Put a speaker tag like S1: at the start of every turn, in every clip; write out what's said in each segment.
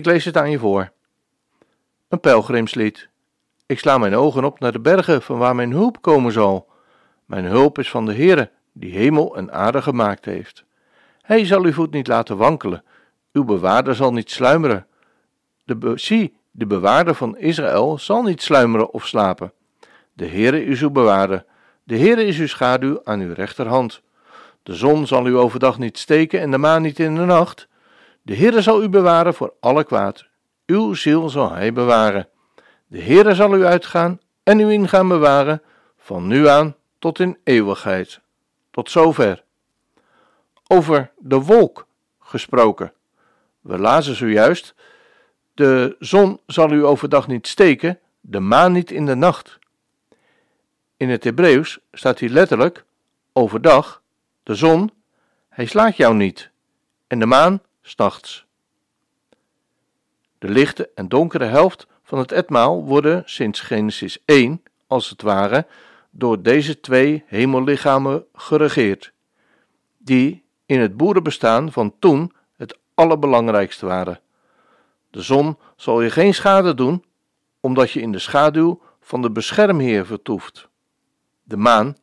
S1: Ik lees het aan je voor. Een pelgrimslied. Ik sla mijn ogen op naar de bergen van waar mijn hulp komen zal. Mijn hulp is van de Heere, die hemel en aarde gemaakt heeft. Hij zal uw voet niet laten wankelen, uw bewaarder zal niet sluimeren. De zie, de bewaarder van Israël zal niet sluimeren of slapen. De Heere is uw bewaarder, de Heere is uw schaduw aan uw rechterhand. De zon zal u overdag niet steken en de maan niet in de nacht. De Heere zal u bewaren voor alle kwaad. Uw ziel zal hij bewaren. De Heere zal u uitgaan en u ingaan bewaren, van nu aan tot in eeuwigheid. Tot zover. Over de wolk gesproken. We lazen zojuist: De zon zal u overdag niet steken, de maan niet in de nacht. In het Hebreeuws staat hier letterlijk: overdag, de zon, hij slaat jou niet, en de maan s'nachts. De lichte en donkere helft van het etmaal worden sinds Genesis 1, als het ware, door deze twee hemellichamen geregeerd, die in het boerenbestaan van toen het allerbelangrijkste waren. De zon zal je geen schade doen, omdat je in de schaduw van de beschermheer vertoeft. De maan,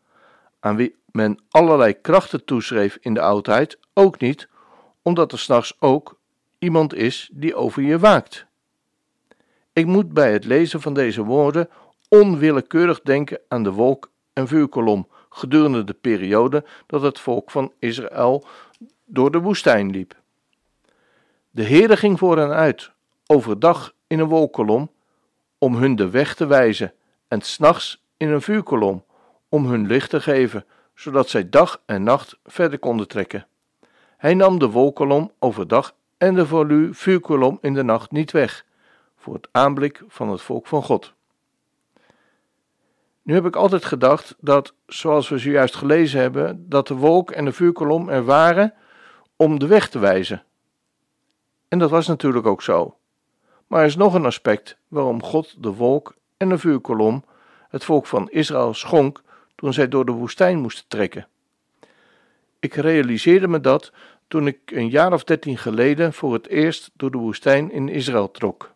S1: aan wie men allerlei krachten toeschreef in de oudheid, ook niet, omdat er s'nachts ook iemand is die over je waakt. Ik moet bij het lezen van deze woorden onwillekeurig denken aan de wolk- en vuurkolom gedurende de periode dat het volk van Israël door de woestijn liep. De Heere ging voor hen uit, overdag in een wolkolom, om hun de weg te wijzen, en s'nachts in een vuurkolom, om hun licht te geven, zodat zij dag en nacht verder konden trekken. Hij nam de wolkolom overdag en de vuurkolom in de nacht niet weg, voor het aanblik van het volk van God. Nu heb ik altijd gedacht dat, zoals we zojuist gelezen hebben, dat de wolk en de vuurkolom er waren om de weg te wijzen. En dat was natuurlijk ook zo. Maar er is nog een aspect waarom God de wolk en de vuurkolom het volk van Israël schonk toen zij door de woestijn moesten trekken. Ik realiseerde me dat toen ik een jaar of dertien geleden voor het eerst door de woestijn in Israël trok.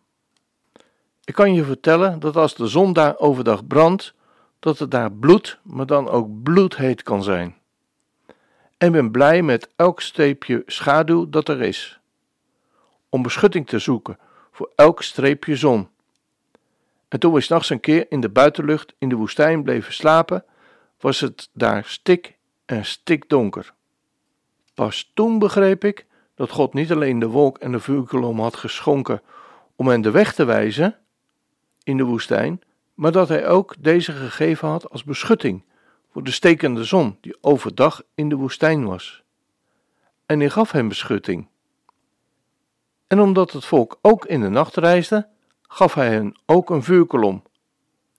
S1: Ik kan je vertellen dat als de zon daar overdag brandt, dat het daar bloed, maar dan ook bloedheet kan zijn. En ben blij met elk streepje schaduw dat er is, om beschutting te zoeken voor elk streepje zon. En toen we s'nachts een keer in de buitenlucht in de woestijn bleven slapen, was het daar stik en stikdonker. Pas toen begreep ik dat God niet alleen de wolk en de vuurkolom had geschonken om hen de weg te wijzen in de woestijn, maar dat hij ook deze gegeven had als beschutting voor de stekende zon die overdag in de woestijn was. En hij gaf hen beschutting. En omdat het volk ook in de nacht reisde, gaf hij hen ook een vuurkolom.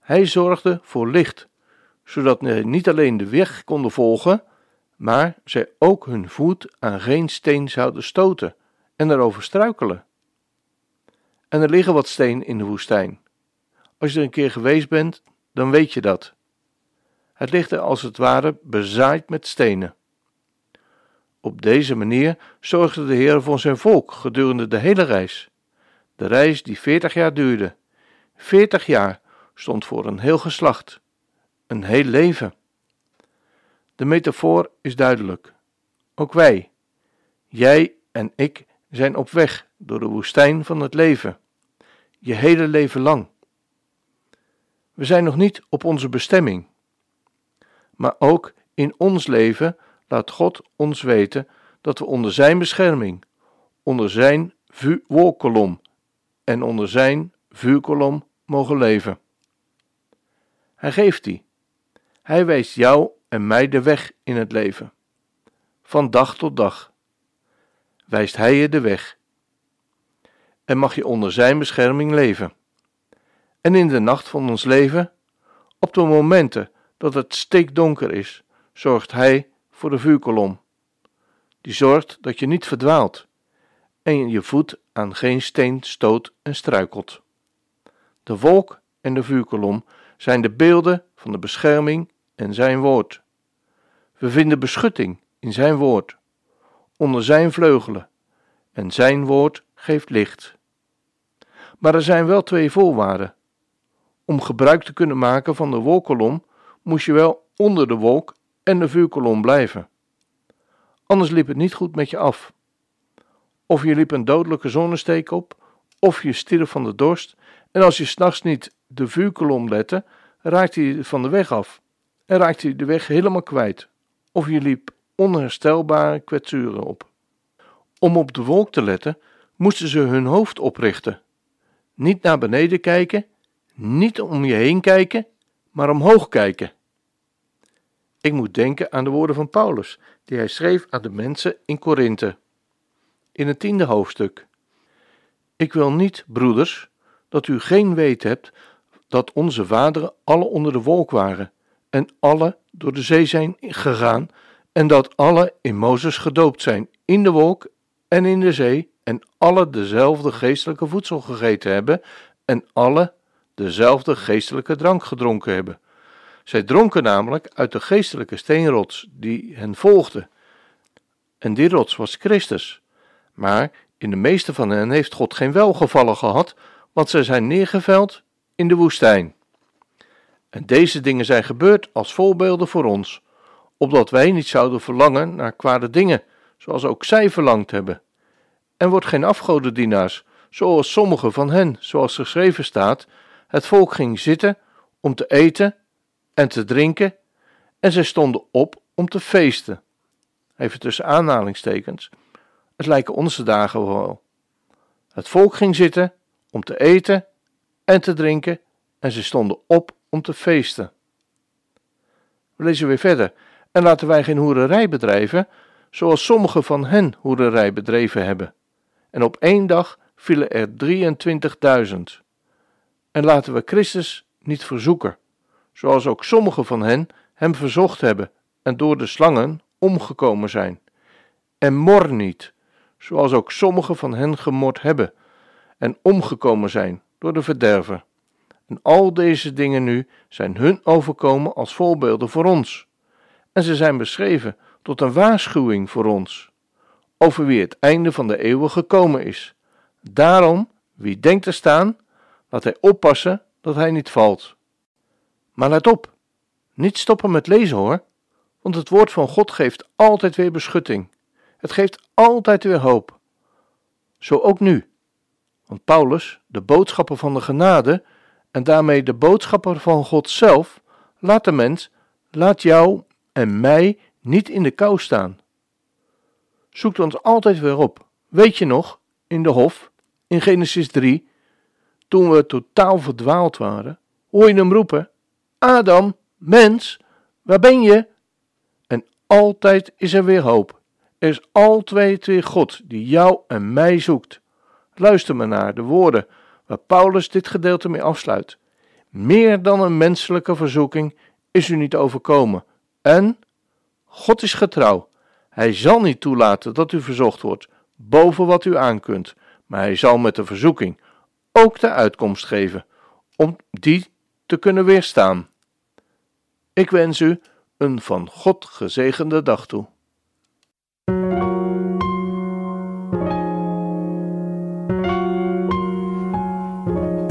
S1: Hij zorgde voor licht, zodat zij niet alleen de weg konden volgen, maar zij ook hun voet aan geen steen zouden stoten en erover struikelen. En er liggen wat steen in de woestijn. Als je er een keer geweest bent, dan weet je dat. Het ligt er als het ware bezaaid met stenen. Op deze manier zorgde de Heer voor zijn volk gedurende de hele reis. De reis die veertig jaar duurde. Veertig jaar stond voor een heel geslacht, een heel leven. De metafoor is duidelijk. Ook wij, jij en ik, zijn op weg door de woestijn van het leven, je hele leven lang. We zijn nog niet op onze bestemming, maar ook in ons leven laat God ons weten dat we onder Zijn bescherming, onder Zijn wolkolom en onder Zijn vuurkolom mogen leven. Hij geeft die. Hij wijst jou en mij de weg in het leven. Van dag tot dag wijst Hij je de weg. en mag je onder Zijn bescherming leven. En in de nacht van ons leven, op de momenten dat het stikdonker is, zorgt Hij voor de vuurkolom. Die zorgt dat je niet verdwaalt en je voet aan geen steen stoot en struikelt. De wolk en de vuurkolom zijn de beelden van de bescherming en Zijn woord. We vinden beschutting in Zijn woord, onder Zijn vleugelen, en Zijn woord geeft licht. Maar er zijn wel twee voorwaarden. Om gebruik te kunnen maken van de wolkolom moest je wel onder de wolk en de vuurkolom blijven. Anders liep het niet goed met je af. Of je liep een dodelijke zonnesteek op, of je stierf van de dorst, en als je s'nachts niet de vuurkolom lette, raakte je van de weg af en raakte je de weg helemaal kwijt. Of je liep onherstelbare kwetsuren op. Om op de wolk te letten, moesten ze hun hoofd oprichten. Niet naar beneden kijken, niet om je heen kijken, maar omhoog kijken. Ik moet denken aan de woorden van Paulus, die hij schreef aan de mensen in Korinthe. In het tiende hoofdstuk. Ik wil niet, broeders, dat u geen weet hebt dat onze vaderen alle onder de wolk waren en alle door de zee zijn gegaan en dat alle in Mozes gedoopt zijn in de wolk en in de zee en alle dezelfde geestelijke voedsel gegeten hebben en alle dezelfde geestelijke drank gedronken hebben. Zij dronken namelijk uit de geestelijke steenrots die hen volgde. En die rots was Christus. Maar in de meeste van hen heeft God geen welgevallen gehad, want zij zijn neergeveld in de woestijn. En deze dingen zijn gebeurd als voorbeelden voor ons, opdat wij niet zouden verlangen naar kwade dingen, zoals ook zij verlangd hebben. En wordt geen afgodendienaars, zoals sommige van hen, zoals geschreven staat, het volk ging zitten om te eten en te drinken, en zij stonden op om te feesten. Even tussen aanhalingstekens. Het lijken onze dagen wel. Het volk ging zitten om te eten en te drinken, en ze stonden op om te feesten. We lezen weer verder. En laten wij geen hoererij bedrijven, zoals sommige van hen hoererij bedreven hebben. En op één dag vielen er 23.000. En laten we Christus niet verzoeken, zoals ook sommige van hen hem verzocht hebben en door de slangen omgekomen zijn. En mor niet, zoals ook sommige van hen gemord hebben en omgekomen zijn door de verderver. En al deze dingen nu zijn hun overkomen als voorbeelden voor ons. En ze zijn beschreven tot een waarschuwing voor ons, over wie het einde van de eeuwen gekomen is. Daarom, wie denkt te staan, laat hij oppassen dat hij niet valt. Maar let op, niet stoppen met lezen hoor, want het woord van God geeft altijd weer beschutting. Het geeft altijd weer hoop. Zo ook nu. Want Paulus, de boodschapper van de genade en daarmee de boodschapper van God zelf, laat de mens, laat jou en mij niet in de kou staan. Zoekt ons altijd weer op. Weet je nog, in de hof, in Genesis 3, toen we totaal verdwaald waren, hoor je hem roepen: Adam, mens, waar ben je? En altijd is er weer hoop. Er is altijd weer God die jou en mij zoekt. Luister maar naar de woorden waar Paulus dit gedeelte mee afsluit. Meer dan een menselijke verzoeking is u niet overkomen. En God is getrouw. Hij zal niet toelaten dat u verzocht wordt boven wat u aankunt, maar hij zal met de verzoeking ook de uitkomst geven om die te kunnen weerstaan. Ik wens u een van God gezegende dag toe.